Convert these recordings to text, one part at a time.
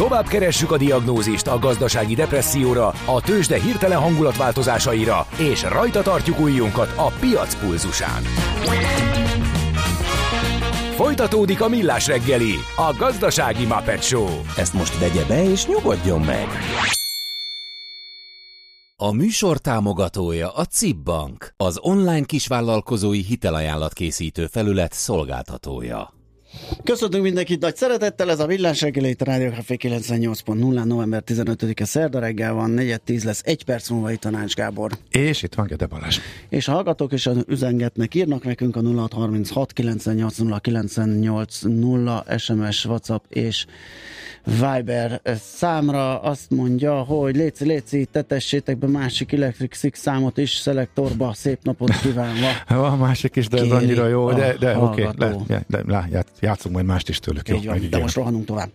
Tovább keressük a diagnózist a gazdasági depresszióra, a tőzsde hirtelen hangulatváltozásaira, és rajta tartjuk újjunkat a piac pulzusán. Folytatódik a millás reggeli, a gazdasági Muppet Show. Ezt most vegye be és nyugodjon meg! A műsor támogatója a CIP Bank, az online kisvállalkozói hitelajánlat készítő felület szolgáltatója. Köszöntünk mindenkit nagy szeretettel, ez a Villás reggeli, itt a Rádió Café 98.0, november 15-e szerda reggel van, 4-10 lesz, egy perc múlva itt a Nács Gábor. És itt van Gede Balázs. És a hallgatók is üzengetnek, írnak nekünk a 0636 980 980 SMS, WhatsApp és Viber számra azt mondja, hogy léci, léci, tetessétek be másik Electric Six számot is szelektorba, szép napot kívánva. Van másik is, de ez annyira jó, de, de oké, okay, le, de, le, játszunk majd mást is tőlük. Így jó, van, de most rohanunk tovább.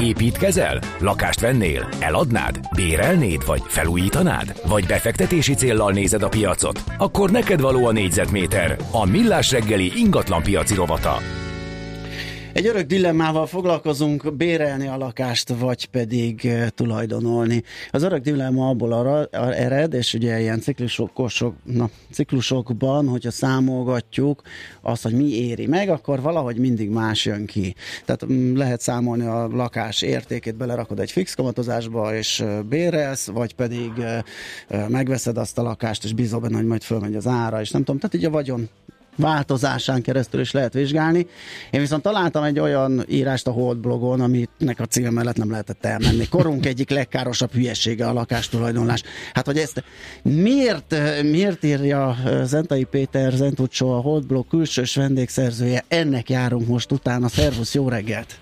Építkezel? Lakást vennél? Eladnád? Bérelnéd? Vagy felújítanád? Vagy befektetési céllal nézed a piacot? Akkor neked való a négyzetméter. A Millás reggeli ingatlan piaci rovata. Egy örök dilemmával foglalkozunk, bérelni a lakást, vagy pedig uh, tulajdonolni. Az örök dilemma abból arra, ered, és ugye ilyen ciklusok, na, ciklusokban, hogyha számolgatjuk azt, hogy mi éri meg, akkor valahogy mindig más jön ki. Tehát m- lehet számolni a lakás értékét, belerakod egy fix kamatozásba, és uh, bérelsz, vagy pedig uh, megveszed azt a lakást, és bízol benne, hogy majd fölmegy az ára, és nem tudom, tehát így a vagyon változásán keresztül is lehet vizsgálni. Én viszont találtam egy olyan írást a Hold blogon, aminek a címe mellett nem lehetett elmenni. Korunk egyik legkárosabb hülyesége a lakástulajdonlás. Hát, hogy ezt miért, miért írja Zentai Péter Zentucsó a Hold blog külsős vendégszerzője? Ennek járunk most utána. Szervusz, jó reggelt!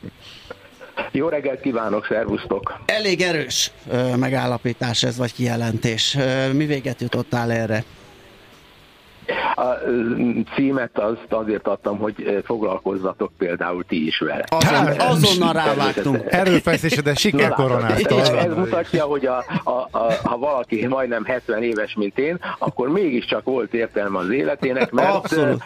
Jó reggelt kívánok, szervusztok! Elég erős megállapítás ez, vagy kijelentés. Mi véget jutottál erre? A címet azt azért adtam, hogy foglalkozzatok például ti is vele. Azon, azonnal rávágtunk. Erőfeszítés, de sikerkoronázta. Ez, ez mutatja, hogy a, a, a, ha valaki majdnem 70 éves, mint én, akkor mégiscsak volt értelme az életének, mert Abszolút.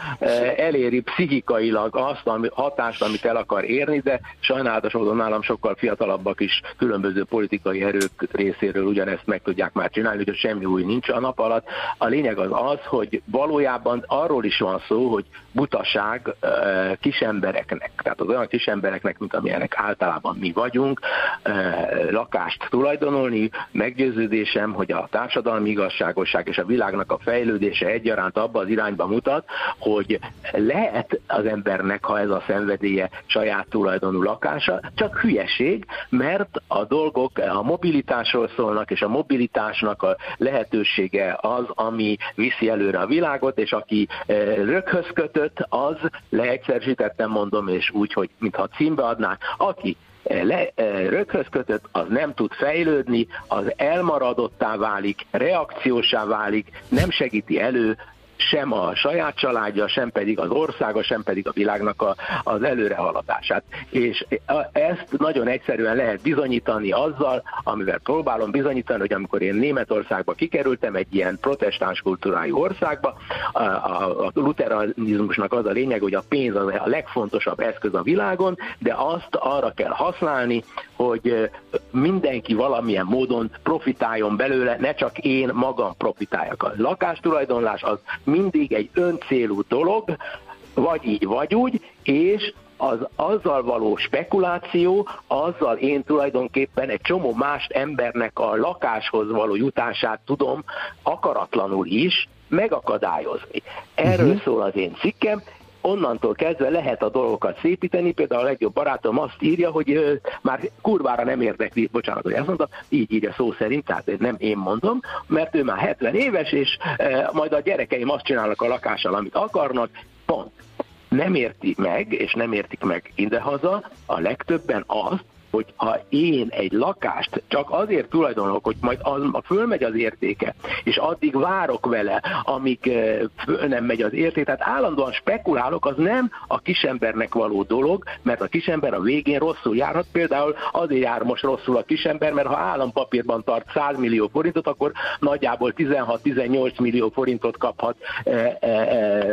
eléri pszichikailag azt a hatást, amit el akar érni, de sajnálatos módon nálam sokkal fiatalabbak is különböző politikai erők részéről ugyanezt meg tudják már csinálni, hogy semmi új nincs a nap alatt. A lényeg az az, hogy valójában arról is van szó, hogy butaság kisembereknek, tehát az olyan kisembereknek, mint amilyenek általában mi vagyunk, lakást tulajdonolni, meggyőződésem, hogy a társadalmi igazságosság és a világnak a fejlődése egyaránt abba az irányba mutat, hogy lehet az embernek, ha ez a szenvedélye saját tulajdonú lakása, csak hülyeség, mert a dolgok a mobilitásról szólnak, és a mobilitásnak a lehetősége az, ami viszi előre a világot, és aki röghöz kötött, az leegyszerűsítettem mondom, és úgy, hogy mintha címbe adnák, aki le, röghöz kötött, az nem tud fejlődni, az elmaradottá válik, reakciósá válik, nem segíti elő sem a saját családja, sem pedig az országa, sem pedig a világnak a, az előrehaladását. És ezt nagyon egyszerűen lehet bizonyítani azzal, amivel próbálom bizonyítani, hogy amikor én Németországba kikerültem, egy ilyen protestáns kultúrájú országba, a, a, luteranizmusnak az a lényeg, hogy a pénz az a legfontosabb eszköz a világon, de azt arra kell használni, hogy mindenki valamilyen módon profitáljon belőle, ne csak én magam profitáljak. A lakástulajdonlás az mindig egy öncélú dolog, vagy így, vagy úgy, és az azzal való spekuláció, azzal én tulajdonképpen egy csomó más embernek a lakáshoz való jutását tudom akaratlanul is megakadályozni. Erről uh-huh. szól az én cikkem, onnantól kezdve lehet a dolgokat szépíteni, például a legjobb barátom azt írja, hogy ö, már kurvára nem érdekli, bocsánat, hogy ezt mondta, így írja szó szerint, tehát nem én mondom, mert ő már 70 éves, és ö, majd a gyerekeim azt csinálnak a lakással, amit akarnak, pont. Nem érti meg, és nem értik meg idehaza a legtöbben azt, hogy ha én egy lakást csak azért tulajdonolok, hogy majd az, fölmegy az értéke, és addig várok vele, amíg föl nem megy az érték, tehát állandóan spekulálok, az nem a kisembernek való dolog, mert a kisember a végén rosszul járhat, például azért jár most rosszul a kisember, mert ha állampapírban tart 100 millió forintot, akkor nagyjából 16-18 millió forintot kaphat e, e, e,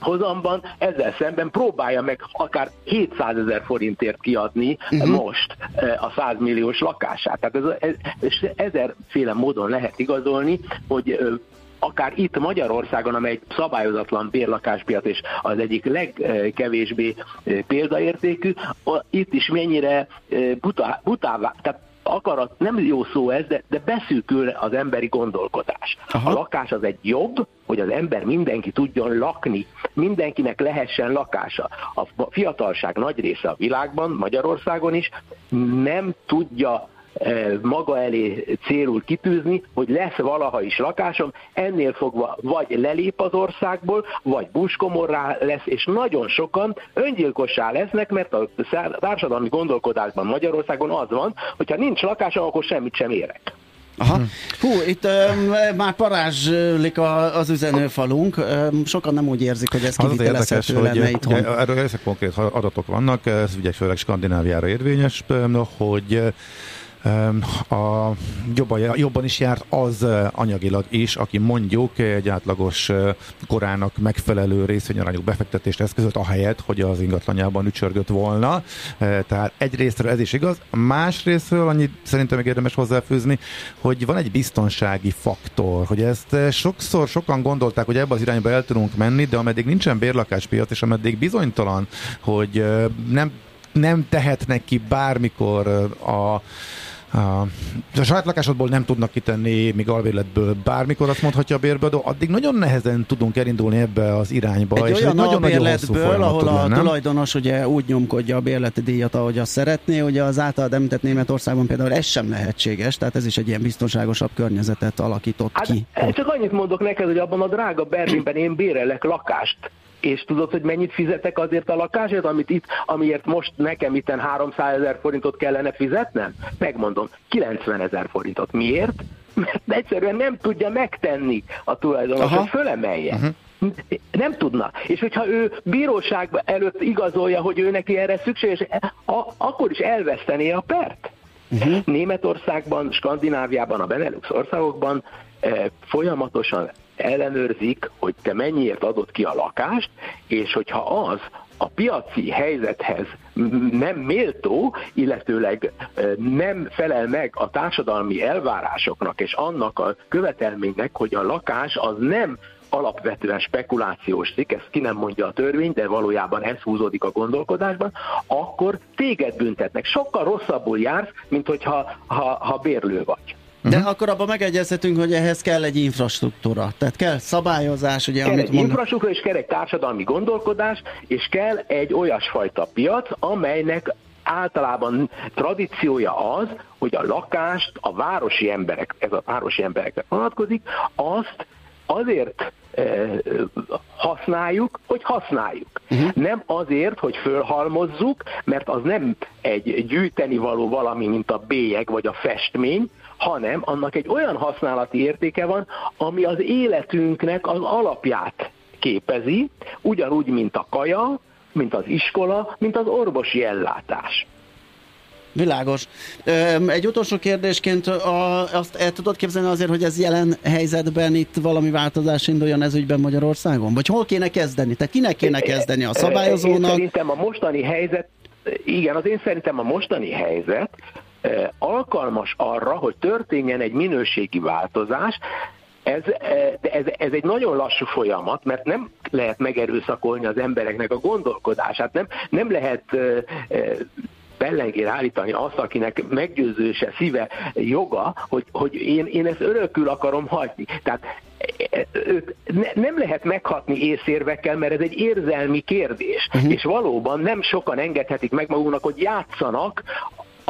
hozamban, ezzel szemben próbálja meg akár 700 ezer forintért kiadni uh-huh most a 100 milliós lakását. Tehát ez, ez, ezerféle módon lehet igazolni, hogy akár itt Magyarországon, amely egy szabályozatlan bérlakáspiac és az egyik legkevésbé példaértékű, itt is mennyire buta, butává, tehát akarat, nem jó szó ez, de, de beszűkül az emberi gondolkodás. Aha. A lakás az egy jog, hogy az ember mindenki tudjon lakni, mindenkinek lehessen lakása. A fiatalság nagy része a világban, Magyarországon is nem tudja maga elé célul kitűzni, hogy lesz valaha is lakásom, ennél fogva vagy lelép az országból, vagy buskomorrá lesz, és nagyon sokan öngyilkossá lesznek, mert a társadalmi gondolkodásban Magyarországon az van, hogyha nincs lakásom, akkor semmit sem érek. Aha. Hú, itt uh, már parázslik a, az üzenőfalunk. Uh, sokan nem úgy érzik, hogy ez kivitelezhető lenne itthon. Ugye, erről ezek konkrét adatok vannak, ez ugye főleg Skandináviára érvényes, hogy a, jobban, is járt az anyagilag is, aki mondjuk egy átlagos korának megfelelő részvényarányú befektetést eszközölt, ahelyett, hogy az ingatlanjában ücsörgött volna. Tehát egyrésztről ez is igaz, másrésztről annyit szerintem még érdemes hozzáfűzni, hogy van egy biztonsági faktor, hogy ezt sokszor sokan gondolták, hogy ebbe az irányba el tudunk menni, de ameddig nincsen bérlakáspiac, és ameddig bizonytalan, hogy nem nem tehetnek ki bármikor a a saját lakásodból nem tudnak kitenni, még albérletből bármikor azt mondhatja a bérbeadó, addig nagyon nehezen tudunk elindulni ebbe az irányba. Egy és olyan nagyon albérletből, ahol a nem? tulajdonos ugye úgy nyomkodja a bérleti díjat, ahogy azt szeretné, hogy az által említett Németországban például ez sem lehetséges, tehát ez is egy ilyen biztonságosabb környezetet alakított hát, ki. Csak annyit mondok neked, hogy abban a drága Berlinben én bérelek lakást, és tudod, hogy mennyit fizetek azért a lakásért, amit itt, amiért most nekem itten 300 ezer forintot kellene fizetnem? Megmondom, 90 ezer forintot. Miért? Mert egyszerűen nem tudja megtenni a tulajdonos, hogy fölemelje. Uh-huh. Nem tudna. És hogyha ő bíróság előtt igazolja, hogy ő neki erre szükséges, akkor is elvesztené a pert. Uh-huh. Németországban, Skandináviában, a Benelux országokban eh, folyamatosan ellenőrzik, hogy te mennyiért adod ki a lakást, és hogyha az a piaci helyzethez nem méltó, illetőleg nem felel meg a társadalmi elvárásoknak és annak a követelménynek, hogy a lakás az nem alapvetően spekulációs cikk, ezt ki nem mondja a törvény, de valójában ez húzódik a gondolkodásban, akkor téged büntetnek. Sokkal rosszabbul jársz, mint hogyha ha, ha bérlő vagy. De uh-huh. akkor abban megegyezhetünk, hogy ehhez kell egy infrastruktúra. Tehát kell szabályozás, ugye, kell amit egy infrastruktúra, és kell egy társadalmi gondolkodás, és kell egy olyasfajta piac, amelynek általában tradíciója az, hogy a lakást a városi emberek, ez a városi emberekre vonatkozik, azt azért e, használjuk, hogy használjuk. Uh-huh. Nem azért, hogy fölhalmozzuk, mert az nem egy gyűjteni való valami, mint a bélyeg vagy a festmény, hanem annak egy olyan használati értéke van, ami az életünknek az alapját képezi, ugyanúgy, mint a kaja, mint az iskola, mint az orvosi ellátás. Világos. Egy utolsó kérdésként azt el tudod képzelni azért, hogy ez jelen helyzetben itt valami változás induljon ez ügyben Magyarországon? Vagy hol kéne kezdeni? Tehát kinek kéne kezdeni a szabályozónak? Én szerintem a mostani helyzet, igen, az én szerintem a mostani helyzet alkalmas arra, hogy történjen egy minőségi változás, ez, ez, ez egy nagyon lassú folyamat, mert nem lehet megerőszakolni az embereknek a gondolkodását, nem, nem lehet bellengére állítani azt, akinek meggyőzőse szíve joga, hogy, hogy én, én ezt örökül akarom hagyni. Tehát őt ne, nem lehet meghatni észérvekkel, mert ez egy érzelmi kérdés. Uh-huh. És valóban nem sokan engedhetik meg magunknak, hogy játszanak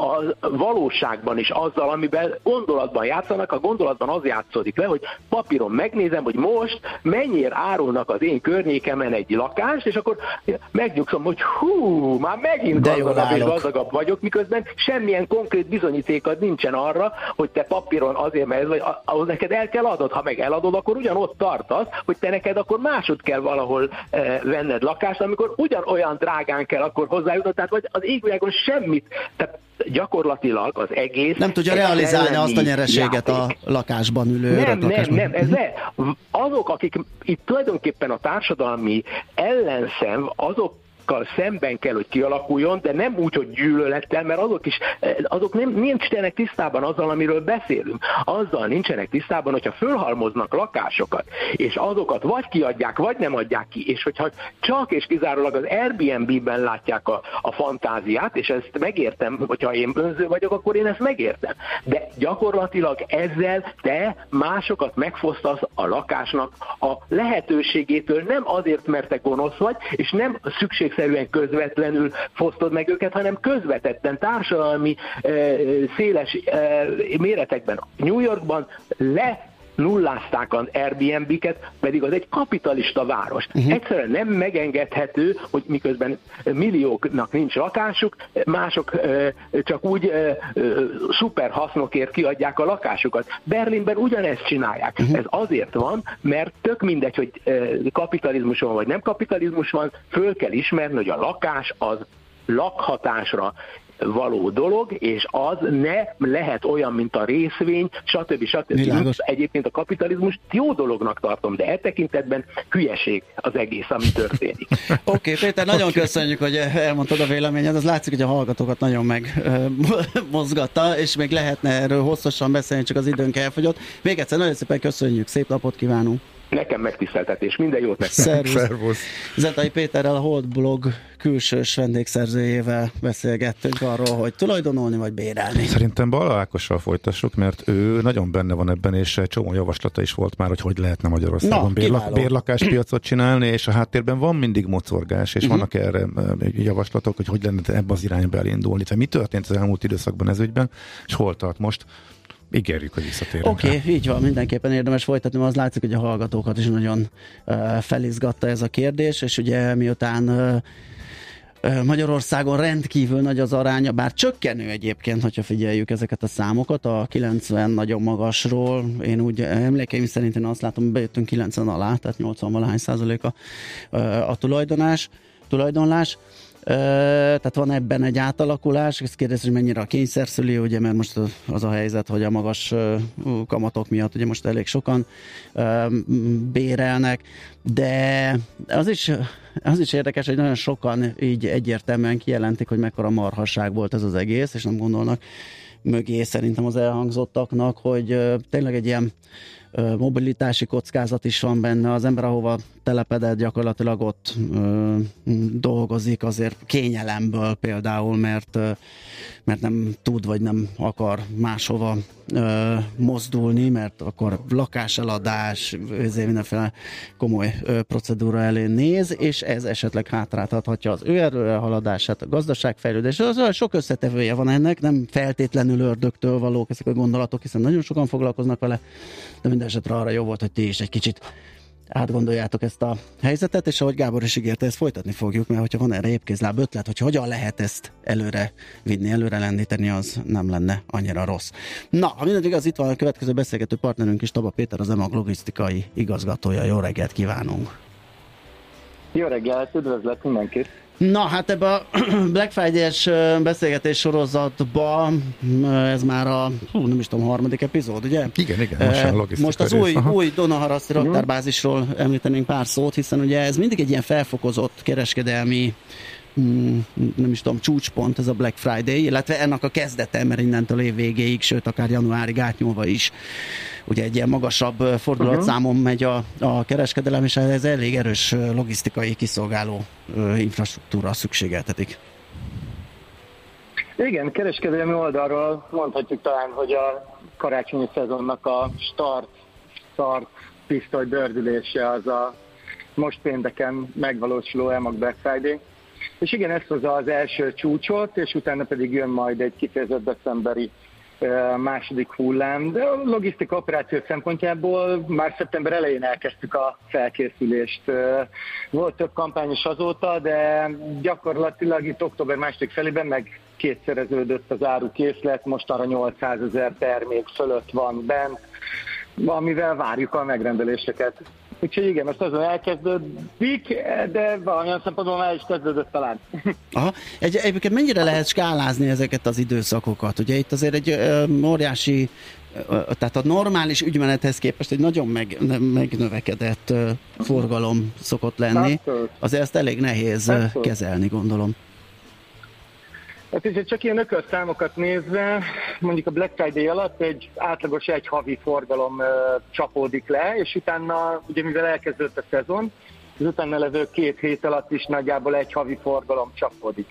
a valóságban is azzal, amiben gondolatban játszanak, a gondolatban az játszódik le, hogy papíron megnézem, hogy most mennyire árulnak az én környékemen egy lakást, és akkor megnyugszom, hogy hú, már megint De gazdagabb és gazdagabb vagyok, miközben semmilyen konkrét bizonyítékad nincsen arra, hogy te papíron azért, mert ez vagy, ahhoz neked el kell adod, ha meg eladod, akkor ugyanott tartasz, hogy te neked akkor másod kell valahol eh, venned lakást, amikor ugyanolyan drágán kell akkor hozzájutni, tehát vagy az égvilágon semmit, tehát gyakorlatilag az egész... Nem tudja realizálni azt a nyereséget játék. a lakásban ülő Nem, nem, nem, ez ne. Azok, akik itt tulajdonképpen a társadalmi ellenszem, azok szemben kell, hogy kialakuljon, de nem úgy, hogy gyűlölettel, mert azok is, azok nem, nincsenek tisztában azzal, amiről beszélünk. Azzal nincsenek tisztában, hogyha fölhalmoznak lakásokat, és azokat vagy kiadják, vagy nem adják ki, és hogyha csak és kizárólag az Airbnb-ben látják a, a fantáziát, és ezt megértem, hogyha én bönző vagyok, akkor én ezt megértem. De gyakorlatilag ezzel te másokat megfosztasz a lakásnak a lehetőségétől, nem azért, mert te gonosz vagy, és nem szükségszerűen közvetlenül fosztod meg őket, hanem közvetetten, társadalmi széles méretekben. New Yorkban le nullázták az Airbnb-ket, pedig az egy kapitalista város. Uh-huh. Egyszerűen nem megengedhető, hogy miközben millióknak nincs lakásuk, mások csak úgy szuper hasznokért kiadják a lakásukat. Berlinben ugyanezt csinálják. Uh-huh. Ez azért van, mert tök mindegy, hogy kapitalizmus van vagy nem kapitalizmus van, föl kell ismerni, hogy a lakás az lakhatásra való dolog, és az ne lehet olyan, mint a részvény, stb. stb. Világos. Egyébként a kapitalizmus jó dolognak tartom, de e tekintetben hülyeség az egész, ami történik. Oké, okay, Péter, nagyon okay. köszönjük, hogy elmondtad a véleményed. Az látszik, hogy a hallgatókat nagyon megmozgatta, és még lehetne erről hosszasan beszélni, csak az időnk elfogyott. Még egyszer nagyon szépen köszönjük, szép napot kívánunk! Nekem megtiszteltetés, minden jót nektek. Szervusz. Szervusz. Zentai Péterrel, a Hold blog külsős vendégszerzőjével beszélgettünk arról, hogy tulajdonolni vagy bérelni. Szerintem Bala Ákossal folytassuk, mert ő nagyon benne van ebben, és egy csomó javaslata is volt már, hogy hogy lehetne Magyarországon Na, bérlak, bérlakáspiacot csinálni, és a háttérben van mindig mocorgás, és uh-huh. vannak erre javaslatok, hogy hogy lenne ebbe az irányba elindulni. Tehát mi történt az elmúlt időszakban ez ügyben, és hol tart most? Ígérjük, hogy visszatérünk. Oké, okay, így van, mindenképpen érdemes folytatni, mert az látszik, hogy a hallgatókat is nagyon uh, felizgatta ez a kérdés, és ugye miután uh, Magyarországon rendkívül nagy az aránya, bár csökkenő egyébként, hogyha figyeljük ezeket a számokat, a 90 nagyon magasról, én úgy emlékeim szerint én azt látom, bejöttünk 90 alá, tehát 80 valahány százalék a, a tulajdonás, tulajdonlás, tehát van ebben egy átalakulás, ezt kérdezi, hogy mennyire a kényszerszüli, ugye, mert most az a helyzet, hogy a magas kamatok miatt ugye most elég sokan bérelnek, de az is, az is érdekes, hogy nagyon sokan így egyértelműen kijelentik, hogy mekkora marhasság volt ez az egész, és nem gondolnak mögé szerintem az elhangzottaknak, hogy tényleg egy ilyen mobilitási kockázat is van benne, az ember ahova telepedett gyakorlatilag ott ö, dolgozik azért kényelemből például, mert, ö, mert nem tud vagy nem akar máshova ö, mozdulni, mert akkor lakáseladás, ezért mindenféle komoly ö, procedúra elé néz, és ez esetleg hátráltathatja az ő erőre haladását, a gazdaságfejlődés. Az sok összetevője van ennek, nem feltétlenül ördögtől valók ezek a gondolatok, hiszen nagyon sokan foglalkoznak vele, de minden esetre arra jó volt, hogy ti is egy kicsit átgondoljátok ezt a helyzetet, és ahogy Gábor is ígérte, ezt folytatni fogjuk, mert hogyha van erre épkézláb ötlet, hogy hogyan lehet ezt előre vinni, előre lendíteni, az nem lenne annyira rossz. Na, ha mindent igaz, itt van a következő beszélgető partnerünk is, Taba Péter, az EMAG logisztikai igazgatója. Jó reggelt kívánunk! Jó reggelt, üdvözlet mindenkit! Na, hát ebbe a Black Friday-es beszélgetés sorozatba, ez már a, hú, nem is tudom, harmadik epizód, ugye? Igen, igen, most, most az új, új Donaharaszti raktárbázisról említenénk pár szót, hiszen ugye ez mindig egy ilyen felfokozott kereskedelmi Mm, nem is tudom, csúcspont ez a Black Friday, illetve ennek a kezdete, mert innentől év végéig, sőt akár januárig átnyúlva is ugye egy ilyen magasabb fordulatszámon uh-huh. megy a, a kereskedelem, és ez elég erős logisztikai kiszolgáló infrastruktúra szükségeltetik. Igen, kereskedelmi oldalról mondhatjuk talán, hogy a karácsonyi szezonnak a start, start pisztoly dördülése az a most pénteken megvalósuló EMAG Black Friday. És igen, ez hozza az első csúcsot, és utána pedig jön majd egy kifejezett decemberi második hullám, de a logisztika operáció szempontjából már szeptember elején elkezdtük a felkészülést. Volt több kampány is azóta, de gyakorlatilag itt október második felében meg kétszereződött az árukészlet, most arra 800 ezer termék fölött van bent, amivel várjuk a megrendeléseket. Úgyhogy igen, most azon elkezdődik, de valamilyen szempontból már is kezdődött talán. Aha. Egy, egyébként mennyire lehet skálázni ezeket az időszakokat? Ugye itt azért egy ö, óriási tehát a normális ügymenethez képest egy nagyon meg, megnövekedett forgalom szokott lenni. Azért ezt elég nehéz Abszolút. kezelni, gondolom. Hát és csak ilyen ökölt számokat nézve, mondjuk a Black Friday alatt egy átlagos egy havi forgalom uh, csapódik le, és utána, ugye mivel elkezdődött a szezon, az utána levő két hét alatt is nagyjából egy havi forgalom csapódik.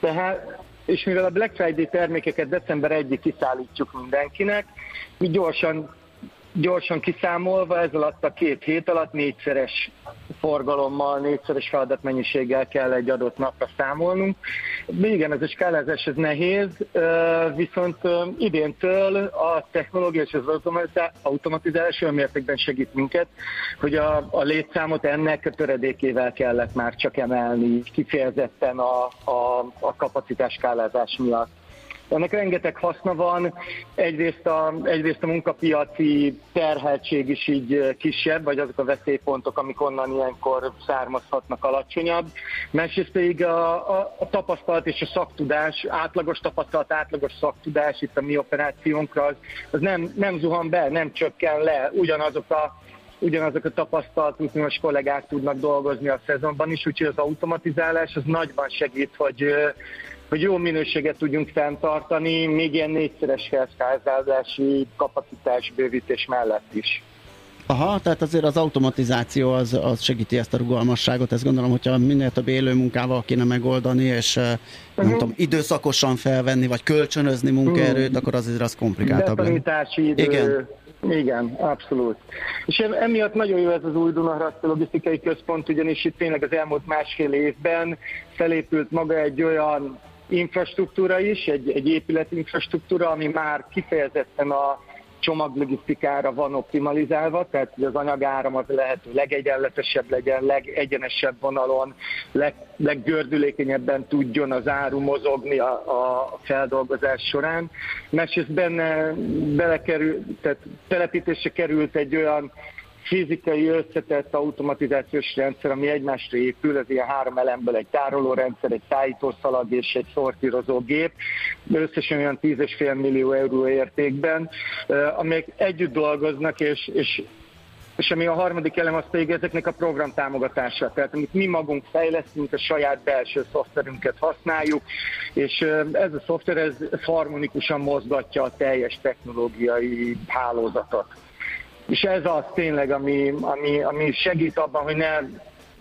Tehát, és mivel a Black Friday termékeket december 1 kiszállítjuk mindenkinek, mi gyorsan gyorsan kiszámolva, ez alatt a két hét alatt négyszeres forgalommal, négyszeres feladatmennyiséggel kell egy adott napra számolnunk. Igen, ez a skálázás ez nehéz, viszont idéntől a technológia és az automatizálás olyan mértékben segít minket, hogy a, a létszámot ennek a töredékével kellett már csak emelni, kifejezetten a, a, a kapacitás skálázás miatt. Ennek rengeteg haszna van, egyrészt a, egyrészt a munkapiaci terheltség is így kisebb, vagy azok a veszélypontok, amik onnan ilyenkor származhatnak alacsonyabb. Másrészt pedig a, a, a tapasztalat és a szaktudás, átlagos tapasztalat, átlagos szaktudás itt a mi operációnkra, az, az nem, nem zuhan be, nem csökken le, ugyanazok a ugyanazok a tapasztalt uniós kollégák tudnak dolgozni a szezonban is, úgyhogy az automatizálás az nagyban segít, hogy hogy jó minőséget tudjunk fenntartani, még ilyen négyszeres felszkázási kapacitás bővítés mellett is. Aha, tehát azért az automatizáció az, az segíti ezt a rugalmasságot, ezt gondolom, hogyha minél több élő munkával kéne megoldani, és uh-huh. nem tudom, időszakosan felvenni, vagy kölcsönözni munkaerőt, uh-huh. akkor azért az komplikáltabb. Betanítási idő, Igen. Igen, abszolút. És emiatt nagyon jó ez az új Dunaharaszti Logisztikai Központ, ugyanis itt tényleg az elmúlt másfél évben felépült maga egy olyan infrastruktúra is, egy, egy épület infrastruktúra, ami már kifejezetten a csomaglogisztikára van optimalizálva, tehát hogy az anyagáram az lehető legegyenletesebb legyen, legegyenesebb vonalon, leg, leggördülékenyebben tudjon az áru mozogni a, a feldolgozás során. Másrészt benne belekerül, tehát telepítésre került egy olyan fizikai összetett automatizációs rendszer, ami egymásra épül, ez ilyen három elemből egy tárolórendszer, egy tájítószalag és egy szortírozó gép, összesen olyan 10,5 millió euró értékben, amelyek együtt dolgoznak, és, és és ami a harmadik elem, az pedig ezeknek a program támogatása. Tehát amit mi magunk fejlesztünk, a saját belső szoftverünket használjuk, és ez a szoftver ez harmonikusan mozgatja a teljes technológiai hálózatot. És ez az tényleg, ami, ami, ami segít abban, hogy ne,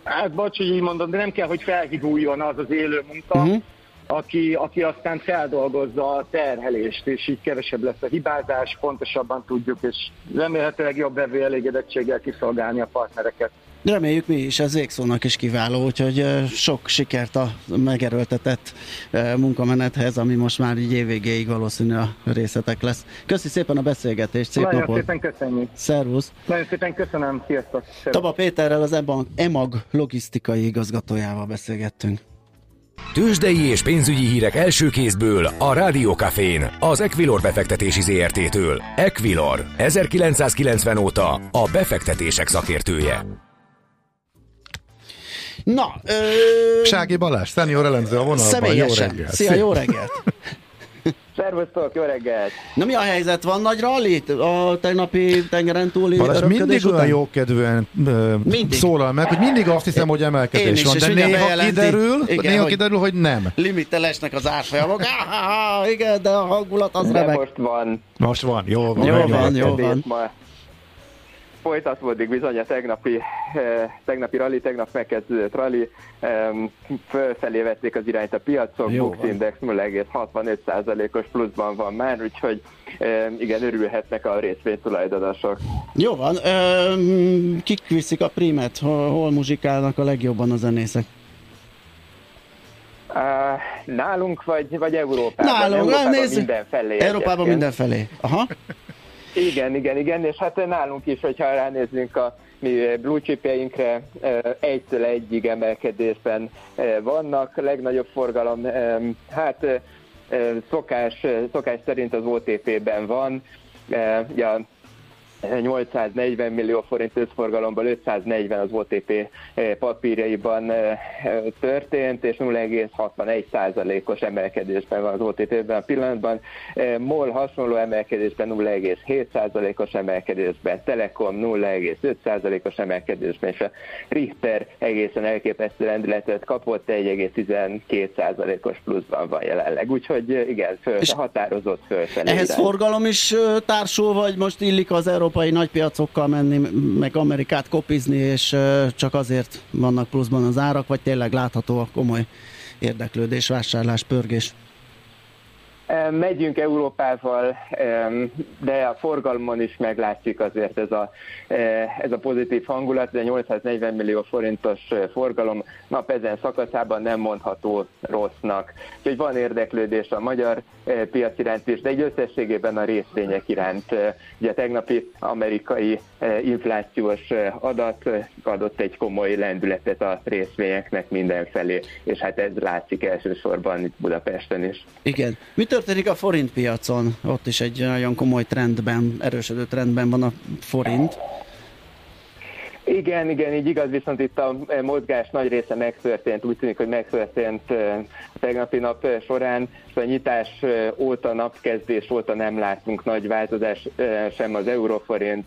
hát bocs, hogy így mondom, de nem kell, hogy felhiguljon az az élő munka, uh-huh. aki, aki aztán feldolgozza a terhelést, és így kevesebb lesz a hibázás, pontosabban tudjuk, és remélhetőleg jobb vevő elégedettséggel kiszolgálni a partnereket. Reméljük mi is, ez végszónak is kiváló, úgyhogy sok sikert a megerőltetett munkamenethez, ami most már így évvégéig valószínű a részletek lesz. Köszi szépen a beszélgetést, szép Nagyon napot! szépen köszönjük! Szervusz! Nagyon szépen köszönöm, sziasztok! Taba Péterrel az EMAG logisztikai igazgatójával beszélgettünk. Tőzsdei és pénzügyi hírek első kézből a Rádiókafén, az Equilor befektetési ZRT-től. Equilor, 1990 óta a befektetések szakértője. Na, ö... Sági Balázs, szenior elemző a vonalban. Személyesen. Jó reggelt. Szia, jó reggelt. Szervusztok, jó reggelt! Na mi a helyzet? Van nagy ralli a tegnapi tengeren túli Balázs mindig után? olyan jókedvűen mindig. szólal meg, hogy mindig azt hiszem, hogy emelkedés is, van, de néha kiderül, igen, néha kiderül, hogy nem. Limitelesnek az árfolyamok. igen, de a hangulat az de remek. most van. Most van, jó van. Jó van, jó van. Ma folytatódik bizony a tegnapi, eh, tegnapi rally, tegnap megkezdődött rally, fölfelé vették az irányt a piacok, Jó, Bux Index 0,65%-os pluszban van már, úgyhogy igen, örülhetnek a részvénytulajdonosok. Jó van, kik viszik a primet, hol, hol muzsikálnak a legjobban a zenészek? Uh, nálunk vagy, vagy Európában? Nálunk, Európában nézzük. mindenfelé. Európában mindenfelé. Aha. Igen, igen, igen, és hát nálunk is, hogyha ránézzünk a mi blue chipjeinkre, egytől egyig emelkedésben vannak, legnagyobb forgalom, hát szokás, szokás szerint az OTP-ben van, ugye 840 millió forint összforgalomból 540 az OTP papírjaiban történt, és 0,61 százalékos emelkedésben van az OTP-ben a pillanatban. MOL hasonló emelkedésben 0,7 százalékos emelkedésben, Telekom 0,5 százalékos emelkedésben, és a Richter egészen elképesztő lendületet kapott, 1,12 százalékos pluszban van jelenleg. Úgyhogy igen, föl, és határozott fölfelé. Ehhez irány. forgalom is társul, vagy most illik az európai nagypiacokkal menni, meg Amerikát kopizni, és csak azért vannak pluszban az árak, vagy tényleg látható a komoly érdeklődés, vásárlás, pörgés? Megyünk Európával, de a forgalmon is meglátszik azért ez a, ez a pozitív hangulat, de 840 millió forintos forgalom nap ezen szakaszában nem mondható rossznak. Úgyhogy van érdeklődés a magyar piac iránt is, de egy összességében a részvények iránt. Ugye a tegnapi amerikai inflációs adat adott egy komoly lendületet a részvényeknek mindenfelé, és hát ez látszik elsősorban itt Budapesten is. Igen. Mit történik a forint piacon? Ott is egy nagyon komoly trendben, erősödő trendben van a forint. Igen, igen, így igaz, viszont itt a mozgás nagy része megtörtént, úgy tűnik, hogy megtörtént a tegnapi nap során, a nyitás óta, napkezdés óta nem látunk nagy változás sem az euróforint,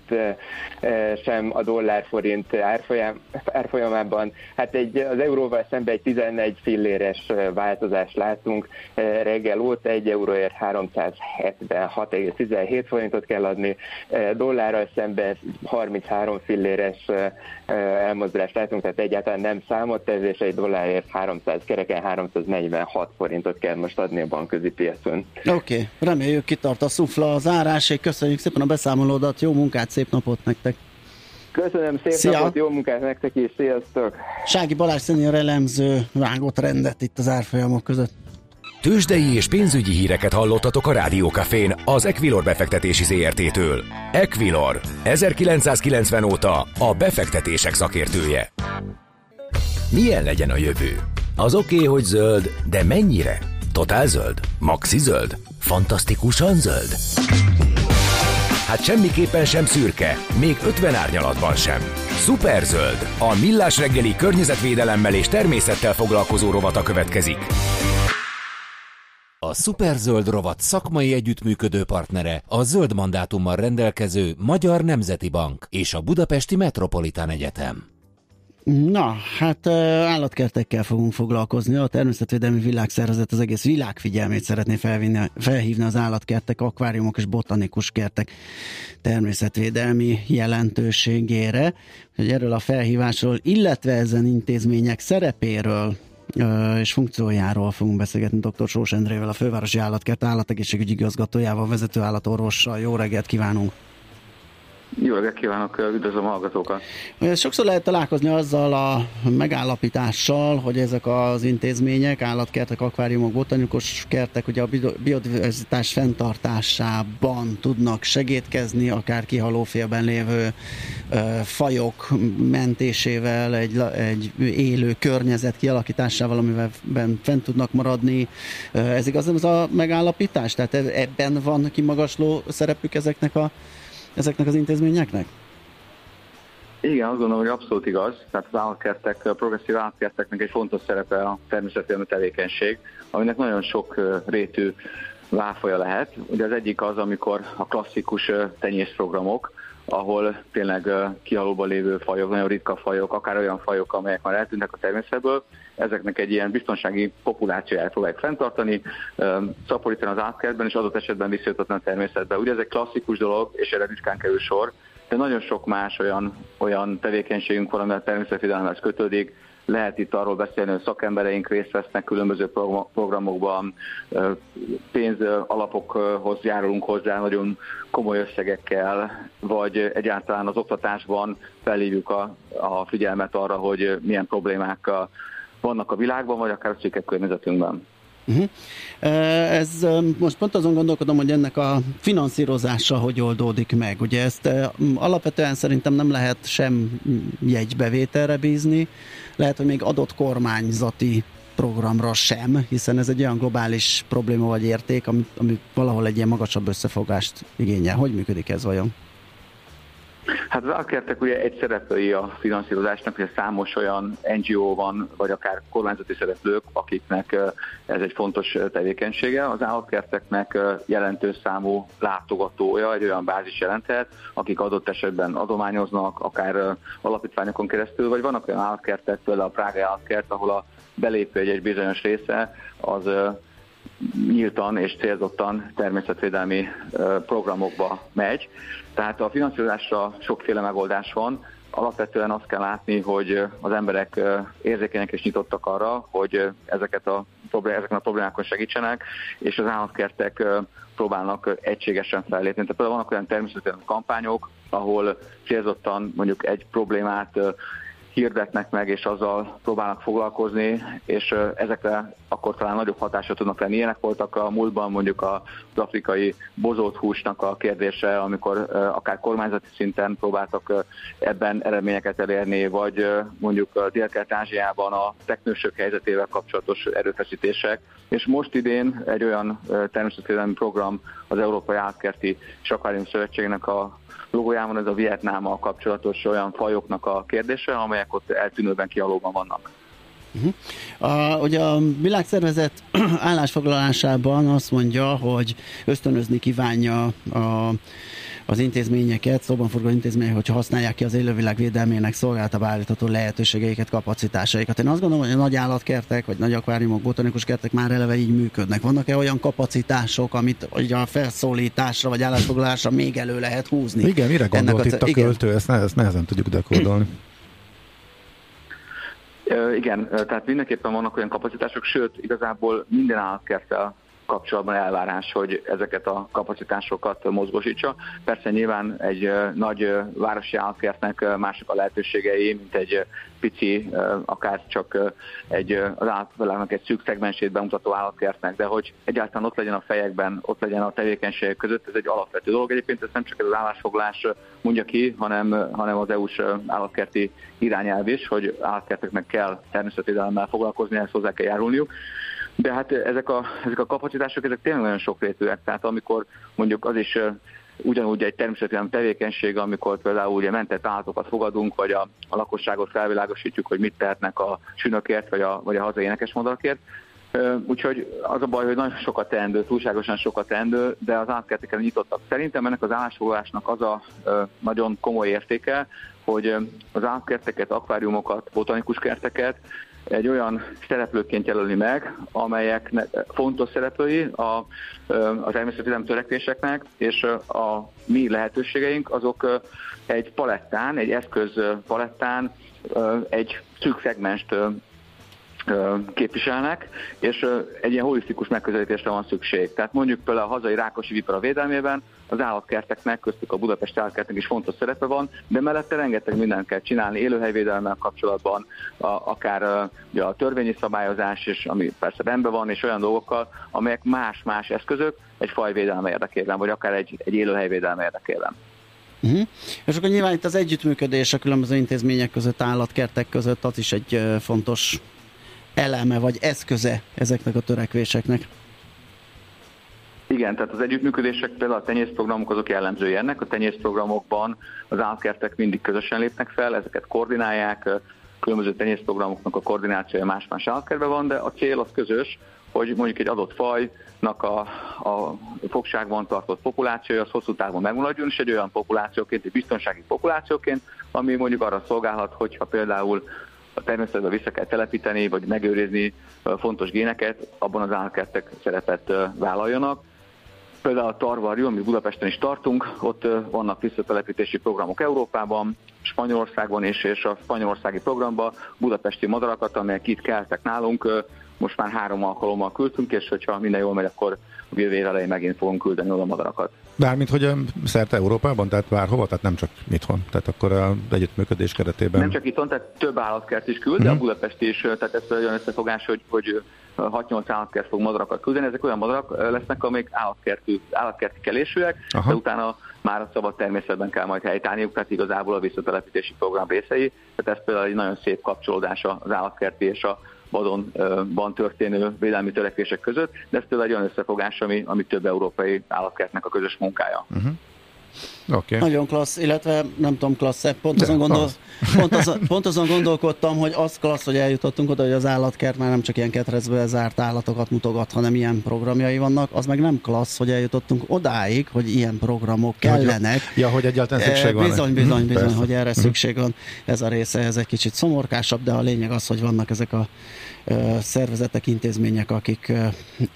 sem a dollárforint árfolyam, árfolyamában. Hát egy, az euróval szemben egy 11 filléres változást látunk. Reggel óta 1 euróért 376,17 forintot kell adni, dollárral szemben 33 filléres elmozdulást látunk, tehát egyáltalán nem számottevés, egy dollárért 300 kereken 346 forintot kell most adni a bankközi piacon. Oké, okay. reméljük kitart a szufla az árásig. Köszönjük szépen a beszámolódat, jó munkát, szép napot nektek! Köszönöm szép Szia. napot, jó munkát nektek is, sziasztok! Sági Balázs szenior elemző vágott rendet itt az árfolyamok között. Tőzsdei és pénzügyi híreket hallottatok a Rádiókafén az Equilor befektetési ZRT-től. Equilor, 1990 óta a befektetések szakértője. Milyen legyen a jövő? Az oké, okay, hogy zöld, de mennyire? Totál zöld? Maxi zöld? Fantasztikusan zöld? Hát semmiképpen sem szürke, még 50 árnyalatban sem. Superzöld, a millás reggeli környezetvédelemmel és természettel foglalkozó rovata következik. A Superzöld rovat szakmai együttműködő partnere a zöld mandátummal rendelkező Magyar Nemzeti Bank és a Budapesti Metropolitán Egyetem. Na, hát állatkertekkel fogunk foglalkozni. A Természetvédelmi Világszervezet az egész világ figyelmét szeretné felvinni, felhívni az állatkertek, akváriumok és botanikus kertek természetvédelmi jelentőségére. Hogy erről a felhívásról, illetve ezen intézmények szerepéről és funkciójáról fogunk beszélgetni dr. Sós Endrével, a Fővárosi Állatkert állategészségügyi igazgatójával, vezető állatorvossal. Jó reggelt kívánunk! Jó reggelt kívánok, üdvözlöm a hallgatókat! Sokszor lehet találkozni azzal a megállapítással, hogy ezek az intézmények, állatkertek, akváriumok, botanikus kertek, ugye a biodiverzitás fenntartásában tudnak segítkezni, akár kihalófélben lévő fajok mentésével, egy, egy élő környezet kialakításával, amivel fent tudnak maradni. Ez igaz ez a megállapítás? Tehát ebben van kimagasló szerepük ezeknek a ezeknek az intézményeknek? Igen, azt gondolom, hogy abszolút igaz. Tehát az állatkertek, a progresszív állatkerteknek egy fontos szerepe a természetvédelmi tevékenység, aminek nagyon sok rétű váfolya lehet. Ugye az egyik az, amikor a klasszikus tenyészprogramok, ahol tényleg kihalóban lévő fajok, nagyon ritka fajok, akár olyan fajok, amelyek már eltűntek a természetből, ezeknek egy ilyen biztonsági populációját próbálják fenntartani, szaporítani az átkertben, és adott esetben visszajutatni a természetbe. Ugye ez egy klasszikus dolog, és erre ritkán kerül sor, de nagyon sok más olyan, olyan tevékenységünk van, ami a természetvédelemhez kötődik, lehet itt arról beszélni, hogy szakembereink részt vesznek különböző programokban, pénz alapokhoz járulunk hozzá nagyon komoly összegekkel, vagy egyáltalán az oktatásban felhívjuk a, a figyelmet arra, hogy milyen problémák vannak a világban, vagy akár a szűkebb környezetünkben. Uh-huh. Ez most pont azon gondolkodom, hogy ennek a finanszírozása hogy oldódik meg. Ugye ezt alapvetően szerintem nem lehet sem jegybevételre bízni, lehet, hogy még adott kormányzati programra sem, hiszen ez egy olyan globális probléma vagy érték, ami, ami valahol egy ilyen magasabb összefogást igényel. Hogy működik ez vajon? Hát az álkertek ugye egy szereplői a finanszírozásnak, hogy számos olyan NGO van, vagy akár kormányzati szereplők, akiknek ez egy fontos tevékenysége. Az állatkerteknek jelentős számú látogatója egy olyan bázis jelenthet, akik adott esetben adományoznak, akár alapítványokon keresztül, vagy vannak olyan állatkertek, például a Prága állatkert, ahol a belépő egy, egy bizonyos része az nyíltan és célzottan természetvédelmi programokba megy. Tehát a finanszírozásra sokféle megoldás van. Alapvetően azt kell látni, hogy az emberek érzékenyek és nyitottak arra, hogy ezeket a, ezeken a problémákon segítsenek, és az állatkertek próbálnak egységesen fellépni. Tehát például vannak olyan természetesen kampányok, ahol célzottan mondjuk egy problémát hirdetnek meg, és azzal próbálnak foglalkozni, és ezekre akkor talán nagyobb hatásra tudnak lenni. Ilyenek voltak a múltban mondjuk az afrikai bozott húsnak a kérdése, amikor akár kormányzati szinten próbáltak ebben eredményeket elérni, vagy mondjuk dél ázsiában a teknősök helyzetével kapcsolatos erőfeszítések. És most idén egy olyan természetvédelmi program az Európai Átkerti és Akvárium Szövetségnek a logójában ez a Vietnámmal kapcsolatos olyan fajoknak a kérdése, amelyek ott eltűnőben kialóban vannak. Uh-huh. A, ugye a világszervezet állásfoglalásában azt mondja, hogy ösztönözni kívánja a az intézményeket, szóban forgó intézmények, hogyha használják ki az élővilág védelmének szolgálta állítható lehetőségeiket, kapacitásaikat. Én azt gondolom, hogy a nagy állatkertek, vagy nagy akváriumok, botanikus kertek már eleve így működnek. Vannak-e olyan kapacitások, amit ugye a felszólításra vagy állásfoglalásra még elő lehet húzni? Igen, mire gondolt a, itt a költő? Ezt, ezt nehezen tudjuk dekódolni. Igen, tehát mindenképpen vannak olyan kapacitások, sőt, igazából minden állatkerttel kapcsolatban elvárás, hogy ezeket a kapacitásokat mozgosítsa. Persze nyilván egy nagy városi állatkertnek mások a lehetőségei, mint egy pici, akár csak egy, az állatvilágnak egy szűk szegmensét bemutató állatkertnek, de hogy egyáltalán ott legyen a fejekben, ott legyen a tevékenységek között, ez egy alapvető dolog. Egyébként ez nem csak ez az állásfoglás mondja ki, hanem, hanem az EU-s állatkerti irányelv is, hogy állatkerteknek kell természetvédelemmel foglalkozni, ehhez hozzá kell járulniuk. De hát ezek a, ezek a kapacitások, ezek tényleg nagyon sokrétűek. Tehát amikor mondjuk az is ugyanúgy egy természetesen tevékenység, amikor például ugye mentett állatokat fogadunk, vagy a, a lakosságot felvilágosítjuk, hogy mit tehetnek a sünökért, vagy a, vagy a hazai énekesmadarakért. Úgyhogy az a baj, hogy nagyon sokat teendő, túlságosan sokat teendő, de az átkerteken nyitottak. Szerintem ennek az állásfoglalásnak az a nagyon komoly értéke, hogy az átkerteket, akváriumokat, botanikus kerteket egy olyan szereplőként jelöli meg, amelyek fontos szereplői a, az természetvédelmi törekvéseknek, és a mi lehetőségeink azok egy palettán, egy eszköz palettán egy szűk szegmest képviselnek, és egy ilyen holisztikus megközelítésre van szükség. Tehát mondjuk például a hazai rákosi vipera védelmében az állatkerteknek, köztük a Budapest állatkertek is fontos szerepe van, de mellette rengeteg mindent kell csinálni élőhelyvédelemmel kapcsolatban, a, akár ugye a törvényi szabályozás, és ami persze rendben van, és olyan dolgokkal, amelyek más-más eszközök egy fajvédelme érdekében, vagy akár egy, egy élőhelyvédelme érdekében. Uh-huh. És akkor nyilván itt az együttműködés a különböző intézmények között, állatkertek között, az is egy fontos eleme vagy eszköze ezeknek a törekvéseknek. Igen, tehát az együttműködések, például a tenyészprogramok azok jellemzői ennek. A tenyészprogramokban az állatkertek mindig közösen lépnek fel, ezeket koordinálják, különböző tenyészprogramoknak a koordinációja más-más állatkertben van, de a cél az közös, hogy mondjuk egy adott fajnak a, a fogságban tartott populációja az hosszú távon megmaradjon, és egy olyan populációként, egy biztonsági populációként, ami mondjuk arra szolgálhat, hogyha például a természetben vissza kell telepíteni, vagy megőrizni fontos géneket, abban az állatkertek szerepet vállaljanak. Például a Tarvarjú, ami Budapesten is tartunk, ott vannak visszatelepítési programok Európában, Spanyolországban is, és a spanyolországi programba budapesti madarakat, amelyek itt keltek nálunk, most már három alkalommal küldtünk, és hogyha minden jól megy, akkor jövő elején megint fogunk küldeni oda madarakat. Bármint, hogy szerte Európában, tehát bárhova, tehát nem csak itthon, tehát akkor a együttműködés keretében. Nem csak itthon, tehát több állatkert is küld, de a mhm. Budapest is, tehát ez olyan összefogás, hogy, hogy 6-8 állatkert fog madarakat küldeni, ezek olyan madarak lesznek, amik állatkerti, állatkerti kelésűek, Aha. de utána már a szabad természetben kell majd helytállniuk, tehát igazából a visszatelepítési program részei. Tehát ez például egy nagyon szép kapcsolódás az állatkerti és a vadonban történő védelmi törekvések között, de ez például egy olyan összefogás, ami, ami több európai állatkertnek a közös munkája. Uh-huh. Okay. Nagyon klassz, illetve nem tudom, klassz pont azon, gondol, az. pont, azon, pont azon gondolkodtam, hogy az klassz, hogy eljutottunk oda, hogy az állatkert már nem csak ilyen ketrecbe zárt állatokat mutogat, hanem ilyen programjai vannak, az meg nem klassz, hogy eljutottunk odáig, hogy ilyen programok kellenek. Ja, hogy egyáltalán szükség van. Bizony, bizony, bizony, Persze. hogy erre mhm. szükség van. Ez a része, ez egy kicsit szomorkásabb, de a lényeg az, hogy vannak ezek a szervezetek, intézmények, akik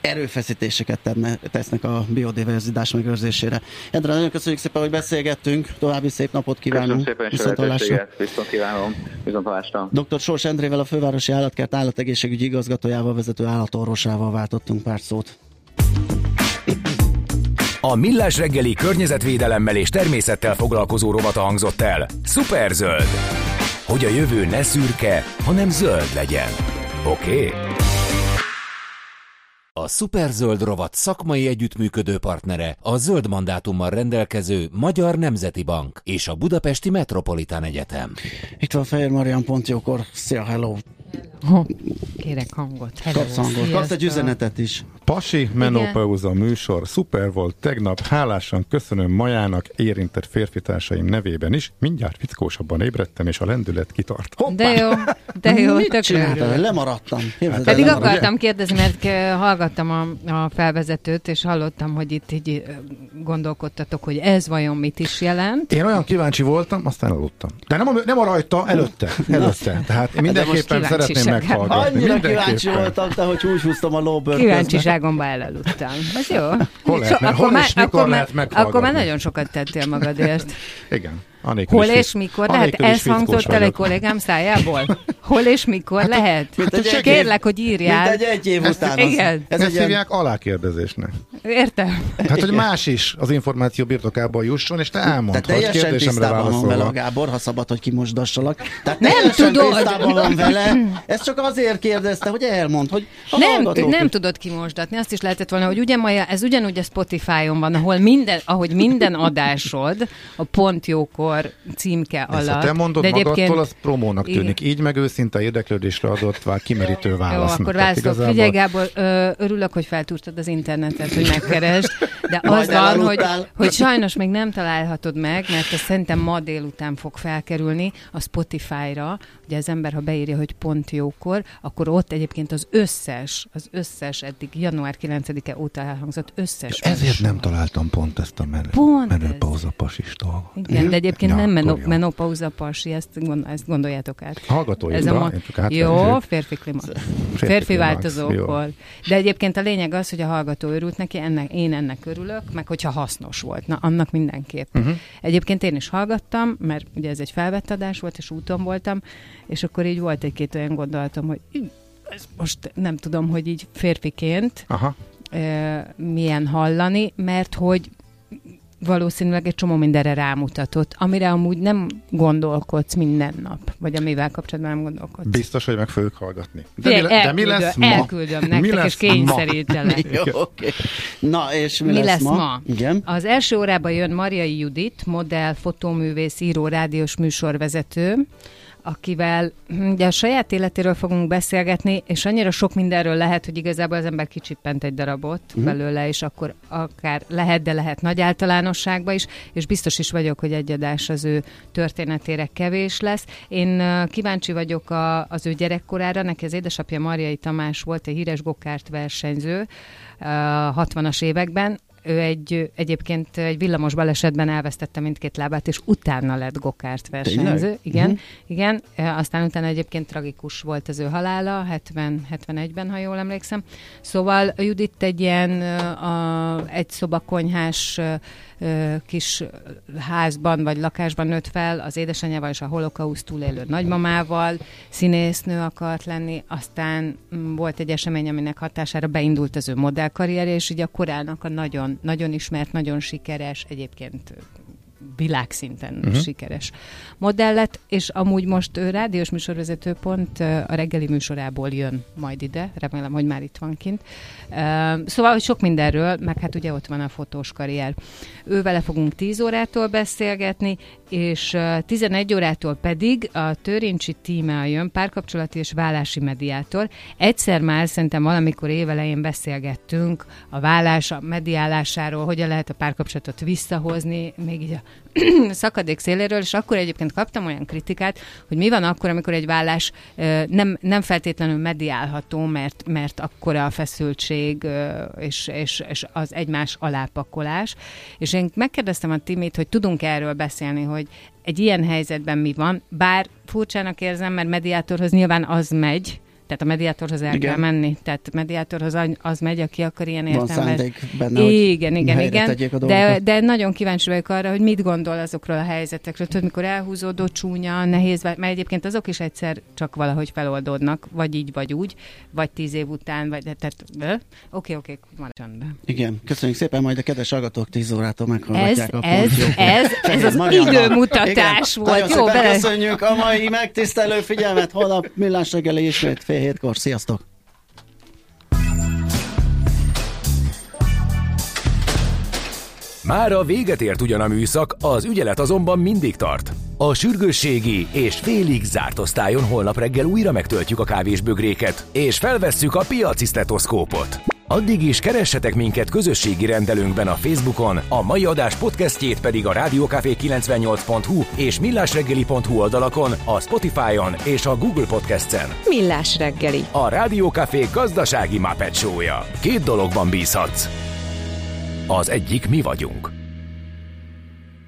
erőfeszítéseket tenne, tesznek a biodiverzitás megőrzésére. Endre, nagyon köszönjük szépen, hogy beszélgettünk, további szép napot kívánunk. Köszönöm szépen, viszont viszont kívánom, viszont Dr. Sors Endrével, a Fővárosi Állatkert állategészségügyi igazgatójával, vezető állatorvosával váltottunk pár szót. A Millás reggeli környezetvédelemmel és természettel foglalkozó rovata hangzott el. Superzöld! Hogy a jövő ne szürke, hanem zöld legyen. Oké? Okay? A Superzöld rovat szakmai együttműködő partnere a zöld mandátummal rendelkező Magyar Nemzeti Bank és a Budapesti Metropolitán Egyetem. Itt van Fehér Marian Pontjókor. Szia, hello! Ha, kérek hangot. Hello. Kapsz hangot. Kapsz egy üzenetet is. Pasi menopauza műsor, szuper volt tegnap, hálásan köszönöm Majának, érintett férfitársaim nevében is, mindjárt fickósabban ébredtem, és a lendület kitart. Hoppá! De jó, de jó, Mit Lemaradtam. Hát, Pedig lemaradtam. akartam kérdezni, mert hallgattam a, a felvezetőt, és hallottam, hogy itt így gondolkodtatok, hogy ez vajon mit is jelent. Én olyan kíváncsi voltam, aztán aludtam. De nem a, nem a rajta, előtte. előtte. Tehát én mindenképpen szeretném meghallgatni. Annyira kíváncsi voltam, te, hogy úgy húztam a lóbört. Kíváncsiságomba elaludtam. Ez jó. Hol, lehet, so, hol és mikor akkor lehet meghallgatni? Akkor már nagyon sokat tettél magadért. Igen. Anélkül Hol és mikor lehet? Ez hangzott el egy kollégám szájából? Hol és mikor hát, lehet? Mint egy Kérlek, hogy írjál. Mint egy egy év után. Az, Igen. Ez Ezt hívják alákérdezésnek. Értem. Hát, hogy más is az információ birtokába jusson, és te elmondd, hogy kérdésemre válaszol. vele a Gábor, ha szabad, hogy kimosdassalak. Tehát nem tudod. van vele. Ez csak azért kérdezte, hogy elmond, hogy nem, nem tudod kimosdatni. Azt is lehetett volna, hogy ugye Maja, ez ugyanúgy a Spotify-on van, ahol minden, ahogy minden adásod a pont jókor akkor címke alatt. Ezt, te mondod De magadtól, az promónak tűnik. Igen. Így meg őszinte érdeklődésre adott vár, kimerítő válasz. Jó, akkor választok. Igazából... Figyelj Gábor, ö, örülök, hogy feltúrtad az internetet, hogy megkeresd, de az van, hogy, hogy sajnos még nem találhatod meg, mert ez szerintem ma délután fog felkerülni a Spotify-ra, ugye az ember, ha beírja, hogy pont jókor, akkor ott egyébként az összes, az összes eddig január 9-e óta elhangzott összes. Ezért nem találtam pont ezt a menő, pont menőpauza pasis dolgot. Igen, de egyébként ja, nem menop, menopauza pasi, ezt, gond, ezt gondoljátok át. Hallgatói, Ez a ma... Jó, férfi klíma. Férfi, férfi változókor. De egyébként a lényeg az, hogy a hallgató örült neki, ennek, én ennek örülök, meg hogyha hasznos volt. Na, annak mindenképp. Uh-huh. Egyébként én is hallgattam, mert ugye ez egy felvett adás volt, és úton voltam, és akkor így volt egy-két olyan gondolatom, hogy ez most nem tudom, hogy így férfiként Aha. E, milyen hallani, mert hogy valószínűleg egy csomó mindenre rámutatott, amire amúgy nem gondolkodsz minden nap, vagy amivel kapcsolatban nem gondolkodsz. Biztos, hogy meg fogjuk hallgatni. De, mi, le, de mi lesz ma? Elküldöm nektek, mi lesz és kényszerítelek. Jó, okay. Na, és mi, mi lesz, lesz ma? ma? Igen. Az első órában jön Mariai Judit, modell, fotóművész, író, rádiós műsorvezető, akivel ugye a saját életéről fogunk beszélgetni, és annyira sok mindenről lehet, hogy igazából az ember kicsippent egy darabot uh-huh. belőle, és akkor akár lehet, de lehet nagy általánosságba is, és biztos is vagyok, hogy egy adás az ő történetére kevés lesz. Én kíváncsi vagyok a, az ő gyerekkorára, neki az édesapja Marjai Tamás volt egy híres gokárt versenyző, 60-as években, ő egy, egyébként egy villamos balesetben elvesztette mindkét lábát, és utána lett gokárt versenyző. Tényleg? Igen, uh-huh. igen. Aztán utána egyébként tragikus volt az ő halála, 70, 71-ben, ha jól emlékszem. Szóval Judit egy ilyen a, egy szobakonyhás kis házban vagy lakásban nőtt fel, az édesanyjával és a holokauszt túlélő nagymamával, színésznő akart lenni, aztán mm, volt egy esemény, aminek hatására beindult az ő modellkarrier, és ugye a korának a nagyon, nagyon ismert, nagyon sikeres, egyébként világszinten uh-huh. sikeres modell lett, és amúgy most ő rádiós műsorvezető pont a reggeli műsorából jön majd ide, remélem, hogy már itt van kint. Szóval, hogy sok mindenről, meg hát ugye ott van a fotós karrier. Ő vele fogunk 10 órától beszélgetni, és 11 órától pedig a Törincsi tímea jön, párkapcsolati és vállási mediátor. Egyszer már szerintem valamikor évelején beszélgettünk a vállás, a mediálásáról, hogyan lehet a párkapcsolatot visszahozni, még így a szakadék széléről, és akkor egyébként kaptam olyan kritikát, hogy mi van akkor, amikor egy vállás nem, nem feltétlenül mediálható, mert, mert akkora a feszültség és, és, és az egymás alápakolás. És én megkérdeztem a Timit, hogy tudunk erről beszélni, hogy egy ilyen helyzetben mi van, bár furcsának érzem, mert mediátorhoz nyilván az megy, tehát a mediátorhoz el igen. kell menni. Tehát mediátorhoz az megy, aki akar ilyen értelmes. Van benne, igen, igen, igen. De, de nagyon kíváncsi vagyok arra, hogy mit gondol azokról a helyzetekről. Tudod, mikor elhúzódó, csúnya, nehéz, mert egyébként azok is egyszer csak valahogy feloldódnak, vagy így, vagy úgy, vagy tíz év után, vagy tehát oké, oké, maradjon be. Igen, köszönjük szépen, majd a kedves hallgatók tíz órától meghallgatják ez, a ez, ez, ez, ez az időmutatás volt. Jó, köszönjük a mai megtisztelő figyelmet, holnap millás reggeli ismét fél hétkor. Sziasztok! Már a véget ért ugyan a műszak, az ügyelet azonban mindig tart. A sürgősségi és félig zárt osztályon holnap reggel újra megtöltjük a kávésbögréket, és felvesszük a piaci stetoszkópot. Addig is keressetek minket közösségi rendelőnkben a Facebookon, a mai adás podcastjét pedig a rádiókafé 98hu és millásreggeli.hu oldalakon, a Spotify-on és a Google Podcast-en. Millás reggeli. A Rádiókafé gazdasági Muppet Show-ja. Két dologban bízhatsz. Az egyik mi vagyunk.